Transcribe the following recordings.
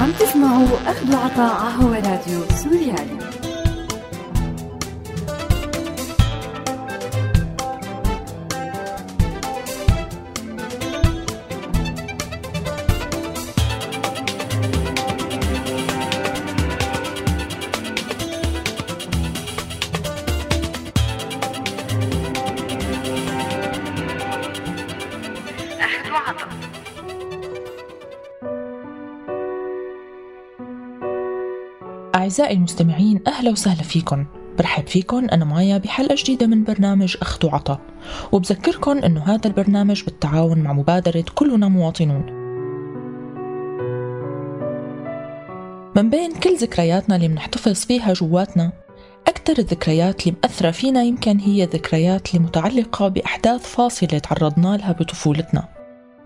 عم تسمعوا أخذ وعطاء على راديو سوريالي. أعزائي المستمعين أهلا وسهلا فيكم برحب فيكم أنا مايا بحلقة جديدة من برنامج أخذ وعطا. وبذكركم أنه هذا البرنامج بالتعاون مع مبادرة كلنا مواطنون. من بين كل ذكرياتنا اللي بنحتفظ فيها جواتنا أكثر الذكريات اللي مأثرة فينا يمكن هي الذكريات اللي متعلقة بأحداث فاصلة تعرضنا لها بطفولتنا.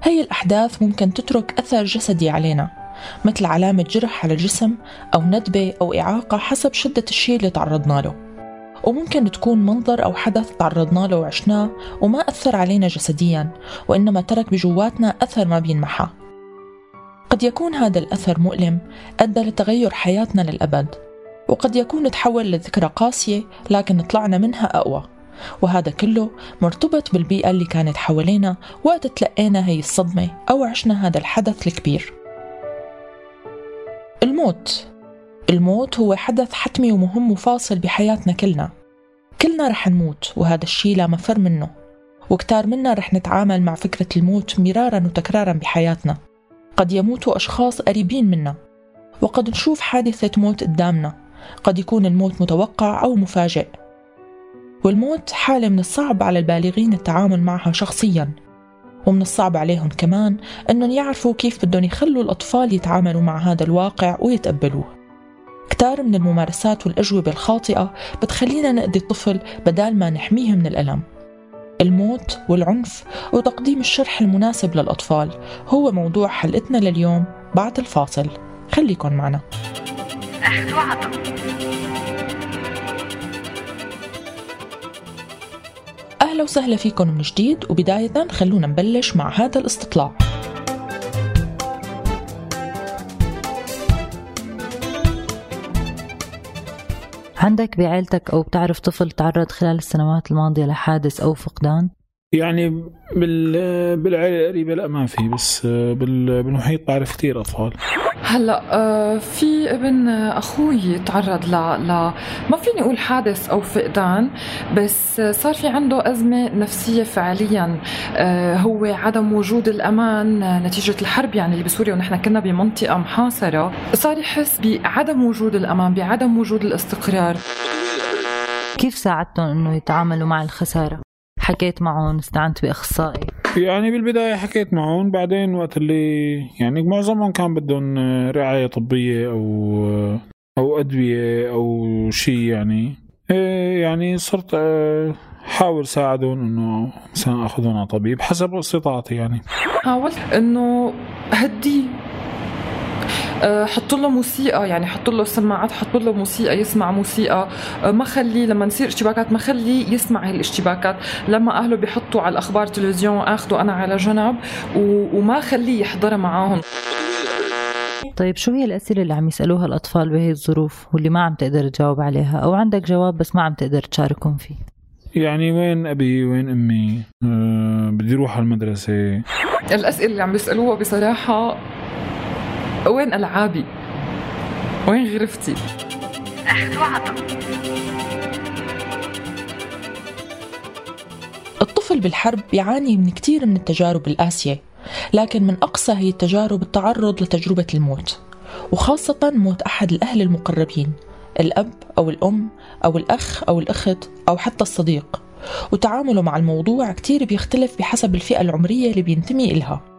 هي الأحداث ممكن تترك أثر جسدي علينا. مثل علامة جرح على الجسم أو ندبة أو إعاقة حسب شدة الشيء اللي تعرضنا له. وممكن تكون منظر أو حدث تعرضنا له وعشناه وما أثر علينا جسديا وإنما ترك بجواتنا أثر ما بينمحى. قد يكون هذا الأثر مؤلم أدى لتغير حياتنا للأبد. وقد يكون تحول لذكرى قاسية لكن طلعنا منها أقوى. وهذا كله مرتبط بالبيئة اللي كانت حوالينا وقت تلقينا هي الصدمة أو عشنا هذا الحدث الكبير. الموت. الموت هو حدث حتمي ومهم وفاصل بحياتنا كلنا. كلنا رح نموت وهذا الشيء لا مفر منه. وكتار منا رح نتعامل مع فكرة الموت مرارا وتكرارا بحياتنا. قد يموتوا أشخاص قريبين منا. وقد نشوف حادثة موت قدامنا. قد يكون الموت متوقع أو مفاجئ. والموت حالة من الصعب على البالغين التعامل معها شخصيا. ومن الصعب عليهم كمان أنهم يعرفوا كيف بدهم يخلوا الأطفال يتعاملوا مع هذا الواقع ويتقبلوه. كتار من الممارسات والأجوبة الخاطئة بتخلينا نأذي الطفل بدال ما نحميه من الألم. الموت والعنف وتقديم الشرح المناسب للأطفال هو موضوع حلقتنا لليوم بعد الفاصل. خليكن معنا. أخذ أهلا وسهلا فيكم من جديد وبداية خلونا نبلش مع هذا الاستطلاع عندك بعيلتك أو بتعرف طفل تعرض خلال السنوات الماضية لحادث أو فقدان؟ يعني بال بالعائله القريبه لا ما في بس بالمحيط بعرف كثير أطفال. هلأ آه، في ابن أخوي تعرض ل ل ما فيني أقول حادث أو فقدان بس صار في عنده أزمة نفسية فعليا آه، هو عدم وجود الأمان نتيجة الحرب يعني اللي بسوريا ونحن كنا بمنطقة محاصرة. صار يحس بعدم وجود الأمان بعدم وجود الاستقرار. كيف ساعدتهم إنه يتعاملوا مع الخسارة؟ حكيت معهم استعنت بأخصائي. يعني بالبداية حكيت معهم بعدين وقت اللي يعني معظمهم كان بدهم رعاية طبية أو أو أدوية أو شيء يعني. إيه يعني صرت حاول ساعدهم إنه مثلا أخذهم على طبيب حسب استطاعتي يعني. حاولت إنه هدي آه، حط له موسيقى يعني حط له سماعات حط له موسيقى يسمع موسيقى. آه، ما خليه لما نصير اشتباكات ما خليه يسمع هاي الاشتباكات. لما أهله بيحطوا على الأخبار تلفزيون اخذه أنا على جنب وما خليه يحضرها معاهم. طيب شو هي الأسئلة اللي عم يسألوها الأطفال بهي الظروف واللي ما عم تقدر تجاوب عليها؟ أو عندك جواب بس ما عم تقدر تشاركهم فيه؟ يعني وين أبي وين أمي؟ أه بدي أروح على المدرسة. الأسئلة اللي عم بيسألوها بصراحة وين ألعابي؟ وين غرفتي؟ أخذ وعطا الطفل بالحرب بيعاني من كثير من التجارب القاسية لكن من أقصى هي التجارب التعرض لتجربة الموت وخاصة موت أحد الأهل المقربين الأب أو الأم أو الأخ أو الأخت أو حتى الصديق وتعامله مع الموضوع كتير بيختلف بحسب الفئة العمرية اللي بينتمي إلها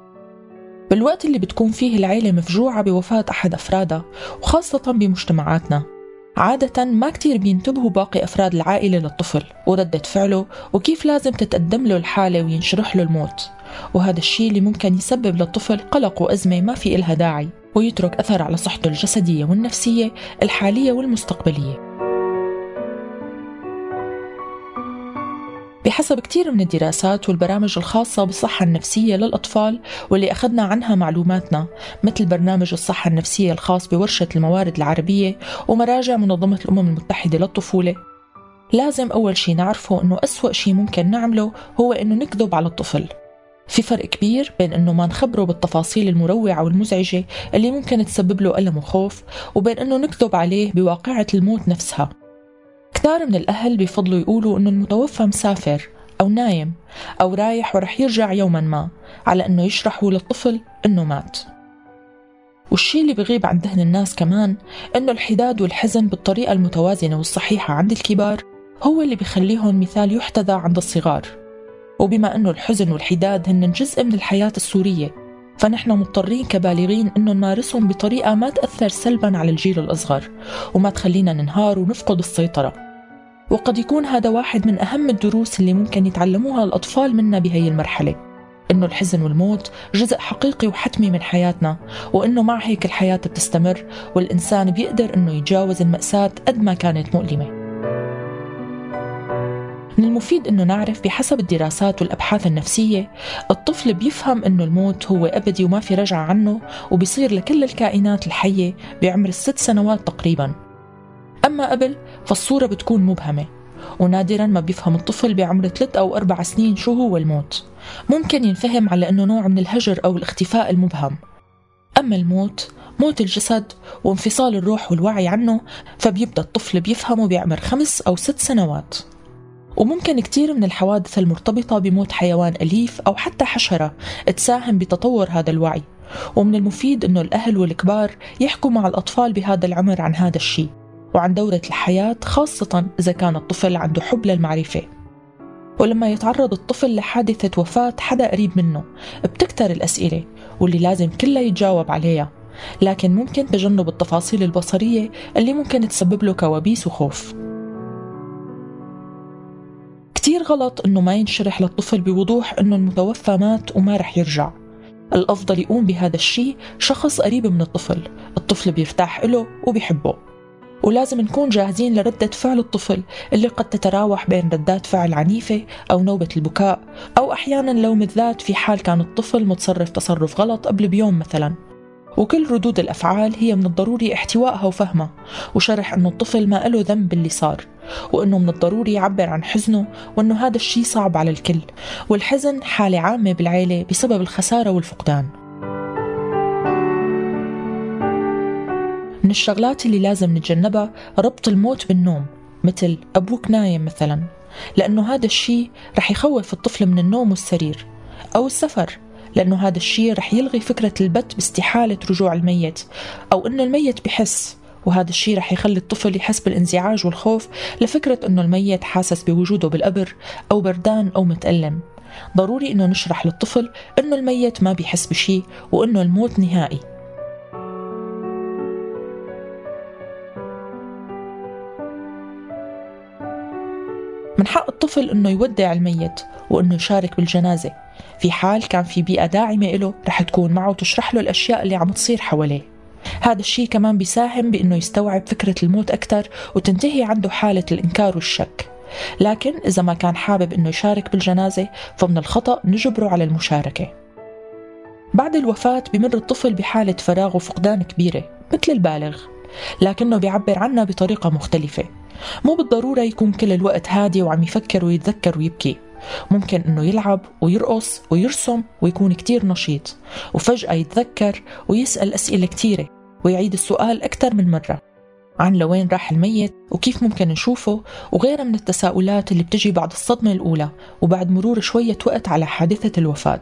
بالوقت اللي بتكون فيه العيلة مفجوعة بوفاة أحد أفرادها وخاصة بمجتمعاتنا. عادة ما كتير بينتبهوا باقي أفراد العائلة للطفل وردة فعله وكيف لازم تتقدم له الحالة وينشرح له الموت. وهذا الشيء اللي ممكن يسبب للطفل قلق وأزمة ما في إلها داعي ويترك أثر على صحته الجسدية والنفسية الحالية والمستقبلية. بحسب كتير من الدراسات والبرامج الخاصة بالصحة النفسية للأطفال واللي أخذنا عنها معلوماتنا مثل برنامج الصحة النفسية الخاص بورشة الموارد العربية ومراجع منظمة الأمم المتحدة للطفولة. لازم أول شي نعرفه أنه أسوأ شي ممكن نعمله هو أنه نكذب على الطفل. في فرق كبير بين إنه ما نخبره بالتفاصيل المروعة والمزعجة اللي ممكن تسبب له ألم وخوف وبين إنه نكذب عليه بواقعة الموت نفسها. كثار من الأهل بيفضلوا يقولوا إنه المتوفى مسافر أو نايم أو رايح ورح يرجع يوما ما على إنه يشرحوا للطفل إنه مات. والشي اللي بغيب عن ذهن الناس كمان إنه الحداد والحزن بالطريقة المتوازنة والصحيحة عند الكبار هو اللي بيخليهم مثال يحتذى عند الصغار. وبما أنه الحزن والحداد هن جزء من الحياة السورية فنحن مضطرين كبالغين أنه نمارسهم بطريقة ما تأثر سلبا على الجيل الأصغر وما تخلينا ننهار ونفقد السيطرة. وقد يكون هذا واحد من أهم الدروس اللي ممكن يتعلموها الأطفال منا بهي المرحلة إنه الحزن والموت جزء حقيقي وحتمي من حياتنا وإنه مع هيك الحياة بتستمر والإنسان بيقدر إنه يتجاوز المأساة قد ما كانت مؤلمة. من المفيد أنه نعرف بحسب الدراسات والأبحاث النفسية الطفل بيفهم أنه الموت هو أبدي وما في رجعة عنه وبيصير لكل الكائنات الحية بعمر الست سنوات تقريبا. أما قبل فالصورة بتكون مبهمة. ونادرا ما بيفهم الطفل بعمر ثلاث أو أربع سنين شو هو الموت. ممكن ينفهم على أنه نوع من الهجر أو الاختفاء المبهم. أما الموت موت الجسد وانفصال الروح والوعي عنه فبيبدأ الطفل بيفهمه بعمر خمس أو ست سنوات. وممكن كتير من الحوادث المرتبطة بموت حيوان أليف أو حتى حشرة تساهم بتطور هذا الوعي. ومن المفيد أنه الأهل والكبار يحكوا مع الأطفال بهذا العمر عن هذا الشيء. وعن دورة الحياة خاصة إذا كان الطفل عنده حب للمعرفة. ولما يتعرض الطفل لحادثة وفاة حدا قريب منه بتكتر الأسئلة واللي لازم كلها يتجاوب عليها. لكن ممكن تجنب التفاصيل البصرية اللي ممكن تسبب له كوابيس وخوف. كتير غلط إنه ما ينشرح للطفل بوضوح إنه المتوفى مات وما رح يرجع. الأفضل يقوم بهذا الشيء شخص قريب من الطفل الطفل بيرتاح له وبيحبه. ولازم نكون جاهزين لردة فعل الطفل اللي قد تتراوح بين ردات فعل عنيفة أو نوبة البكاء أو أحيانا لوم الذات في حال كان الطفل متصرف تصرف غلط قبل بيوم مثلا. وكل ردود الأفعال هي من الضروري احتوائها وفهمها وشرح أنه الطفل ما له ذنب باللي صار وأنه من الضروري يعبر عن حزنه وأنه هذا الشيء صعب على الكل والحزن حالة عامة بالعيلة بسبب الخسارة والفقدان. من الشغلات اللي لازم نتجنبها ربط الموت بالنوم مثل أبوك نايم مثلا. لأنه هذا الشيء رح يخوف الطفل من النوم والسرير. أو السفر لأنه هذا الشيء رح يلغي فكرة البت باستحالة رجوع الميت. أو أنه الميت بحس وهذا الشيء رح يخلي الطفل يحس بالانزعاج والخوف لفكرة أنه الميت حاسس بوجوده بالقبر أو بردان أو متألم. ضروري أنه نشرح للطفل أنه الميت ما بيحس بشيء وأنه الموت نهائي. من حق الطفل إنه يودع الميت وإنه يشارك بالجنازة. في حال كان في بيئة داعمة له رح تكون معه وتشرح له الأشياء اللي عم تصير حواليه. هذا الشيء كمان بيساهم بإنه يستوعب فكرة الموت أكثر وتنتهي عنده حالة الإنكار والشك. لكن إذا ما كان حابب إنه يشارك بالجنازة فمن الخطأ نجبره على المشاركة. بعد الوفاة بمر الطفل بحالة فراغ وفقدان كبيرة مثل البالغ لكنه بيعبر عنها بطريقة مختلفة. مو بالضرورة يكون كل الوقت هادي وعم يفكر ويتذكر ويبكي. ممكن إنه يلعب ويرقص ويرسم ويكون كتير نشيط وفجأة يتذكر ويسأل أسئلة كتيرة ويعيد السؤال أكثر من مرة. عن لوين راح الميت وكيف ممكن نشوفه وغيرها من التساؤلات اللي بتجي بعد الصدمة الأولى وبعد مرور شوية وقت على حادثة الوفاة.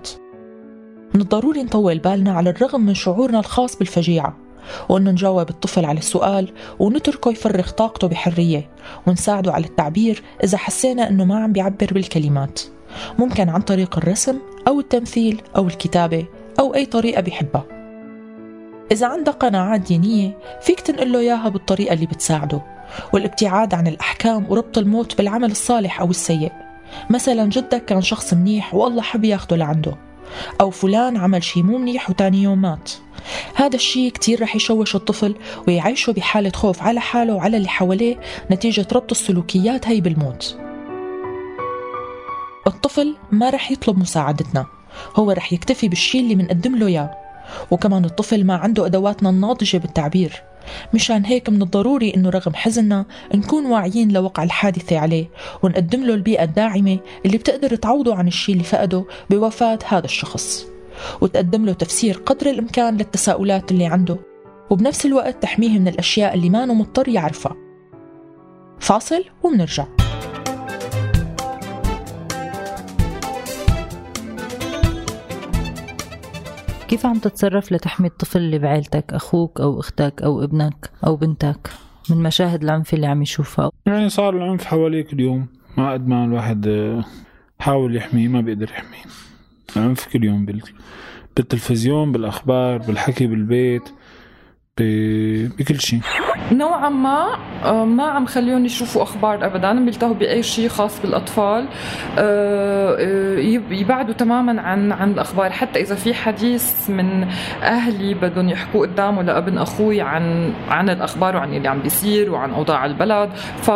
من الضروري نطول بالنا على الرغم من شعورنا الخاص بالفجيعة. وأنه نجاوب الطفل على السؤال ونتركه يفرغ طاقته بحرية ونساعده على التعبير إذا حسينا أنه ما عم بيعبر بالكلمات. ممكن عن طريق الرسم أو التمثيل أو الكتابة أو أي طريقة بيحبها. إذا عندك قناعات دينية فيك تنقل له إياها بالطريقة اللي بتساعده والابتعاد عن الأحكام وربط الموت بالعمل الصالح أو السيء. مثلا جدك كان شخص منيح والله حب ياخده لعنده. أو فلان عمل شي مو منيح وتاني يوم مات. هذا الشيء كتير رح يشوش الطفل ويعيشه بحالة خوف على حاله وعلى اللي حواليه نتيجة ربط السلوكيات هي بالموت. الطفل ما رح يطلب مساعدتنا. هو رح يكتفي بالشي اللي منقدم له إياه. وكمان الطفل ما عنده أدواتنا الناضجة بالتعبير. مشان هيك من الضروري إنه رغم حزننا نكون واعيين لوقع الحادثة عليه ونقدم له البيئة الداعمة اللي بتقدر تعوضه عن الشيء اللي فقده بوفاة هذا الشخص. وتقدم له تفسير قدر الإمكان للتساؤلات اللي عنده وبنفس الوقت تحميه من الأشياء اللي ما مضطر يعرفها. فاصل ومنرجع كيف عم تتصرف لتحمي الطفل اللي بعيلتك أخوك أو أختك أو ابنك أو بنتك؟ من مشاهد العنف اللي عم يشوفها. يعني صار العنف حواليك اليوم. ما قد ما الواحد آه، حاول يحميه ما بيقدر يحميه العنف كل يوم بالتلفزيون بالأخبار بالحكي بالبيت بكل شيء. نوعا ما آه، ما عم خليهم يشوفوا أخبار ابدا بيلتهوا بأي شيء خاص بالأطفال. آه، آه، يبعدوا تماما عن عن الأخبار. حتى إذا في حديث من أهلي بدهم يحكوا قدامه لابن أخوي عن عن الأخبار وعن اللي عم بيصير وعن أوضاع البلد ف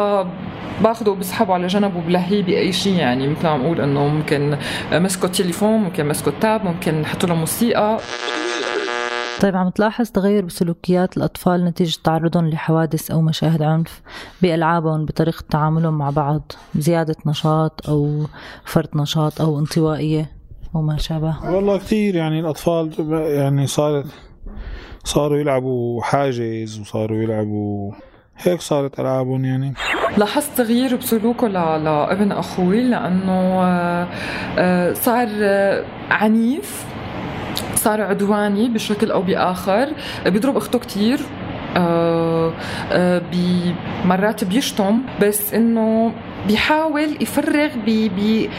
باخده وبسحبه على جنب وبلهيه بأي شيء. يعني مثل ما عم أقول إنه ممكن مسكوا التليفون ممكن مسكوا التاب ممكن نحط له موسيقى. طيب عم تلاحظ تغير بسلوكيات الأطفال نتيجة تعرضهم لحوادث أو مشاهد عنف بألعابهم بطريقة تعاملهم مع بعض زيادة نشاط أو فرط نشاط أو انطوائية أو ما شابه؟ والله كثير يعني الأطفال يعني صارت صاروا يلعبوا حاجز وصاروا يلعبوا هيك صارت ألعابهم يعني. لاحظت تغيير بسلوكه لابن أخوي لأنه آه، آه، صار عنيف صار عدواني بشكل أو بآخر بيضرب أخته كثير آه آه مرات بيشتم بس إنه بيحاول يفرغ بي بي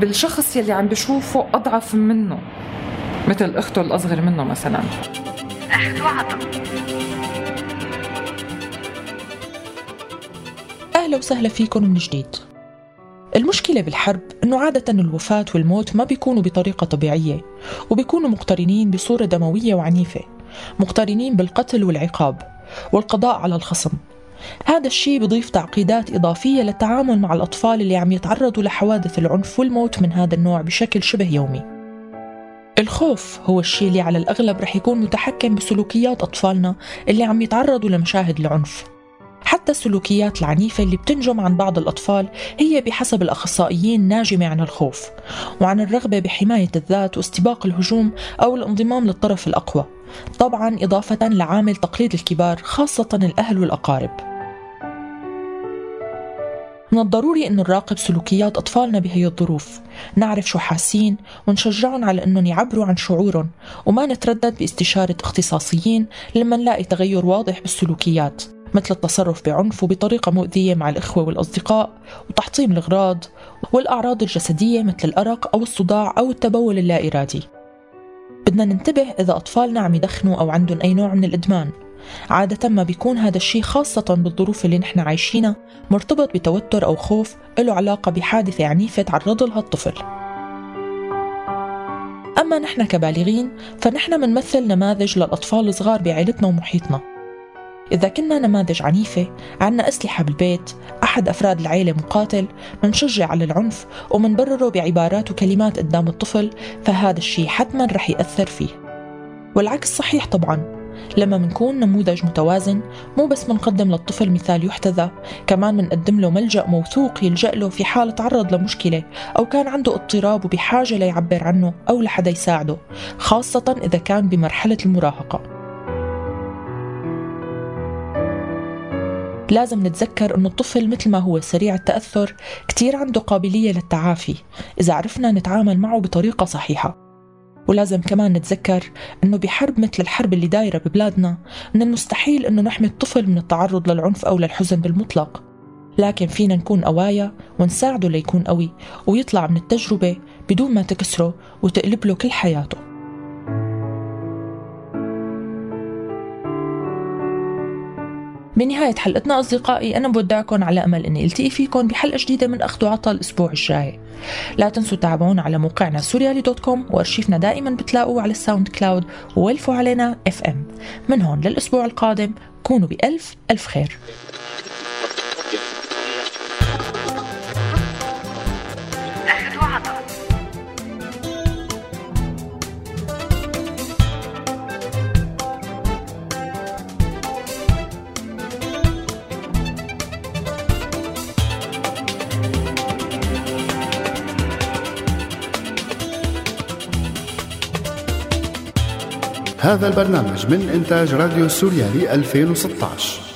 بالشخص يلي عم بيشوفه أضعف منه مثل أخته الأصغر منه مثلا. أهلا وسهلا فيكم من جديد. المشكلة بالحرب أنه عادة الوفاة والموت ما بيكونوا بطريقة طبيعية وبيكونوا مقترنين بصورة دموية وعنيفة مقترنين بالقتل والعقاب والقضاء على الخصم. هذا الشيء بضيف تعقيدات إضافية للتعامل مع الأطفال اللي عم يتعرضوا لحوادث العنف والموت من هذا النوع بشكل شبه يومي. الخوف هو الشيء اللي على الأغلب رح يكون متحكم بسلوكيات أطفالنا اللي عم يتعرضوا لمشاهد العنف. حتى السلوكيات العنيفة اللي بتنجم عن بعض الأطفال هي بحسب الأخصائيين ناجمة عن الخوف وعن الرغبة بحماية الذات واستباق الهجوم أو الانضمام للطرف الأقوى. طبعا إضافة لعامل تقليد الكبار خاصة الأهل والأقارب. من الضروري أن نراقب سلوكيات أطفالنا بهي الظروف نعرف شو حاسين ونشجعهم على أنهم يعبروا عن شعورهم وما نتردد باستشارة اختصاصيين لما نلاقي تغير واضح بالسلوكيات. مثل التصرف بعنف وبطريقة مؤذية مع الإخوة والأصدقاء وتحطيم الأغراض والأعراض الجسدية مثل الأرق أو الصداع أو التبول اللا إرادي بدنا ننتبه إذا أطفالنا عم يدخنوا أو عندهم أي نوع من الإدمان. عادة ما بيكون هذا الشيء خاصة بالظروف اللي نحن عايشينها مرتبط بتوتر أو خوف له علاقة بحادثة عنيفة تعرض لها الطفل. أما نحن كبالغين فنحن منمثل نماذج للأطفال الصغار بعائلتنا ومحيطنا. إذا كنا نماذج عنيفة عنا أسلحة بالبيت أحد أفراد العيلة مقاتل منشجع على العنف ومنبرره بعبارات وكلمات قدام الطفل فهذا الشيء حتما رح يأثر فيه. والعكس صحيح طبعا. لما منكون نموذج متوازن مو بس منقدم للطفل مثال يحتذى كمان منقدم له ملجأ موثوق يلجأ له في حال تعرض لمشكلة أو كان عنده اضطراب وبحاجة ليعبر عنه أو لحدا يساعده خاصة إذا كان بمرحلة المراهقة. لازم نتذكر أنه الطفل مثل ما هو سريع التأثر كتير عنده قابلية للتعافي إذا عرفنا نتعامل معه بطريقة صحيحة. ولازم كمان نتذكر أنه بحرب مثل الحرب اللي دايرة ببلادنا من المستحيل أنه نحمي الطفل من التعرض للعنف أو للحزن بالمطلق. لكن فينا نكون قوايا ونساعده ليكون قوي ويطلع من التجربة بدون ما تكسره وتقلب له كل حياته. بنهاية حلقتنا أصدقائي أنا بودعكم على أمل أني ألتقي فيكم بحلقة جديدة من أخذ وعطا الأسبوع الجاي. لا تنسوا تتابعونا على موقعنا سوريالي دوت كوم وأرشيفنا دائما بتلاقوه على ال SoundCloud وولفوا عالينا اف ام من هون للأسبوع القادم كونوا بألف ألف خير. هذا البرنامج من إنتاج راديو سوريالي 2016 أخذ وعطا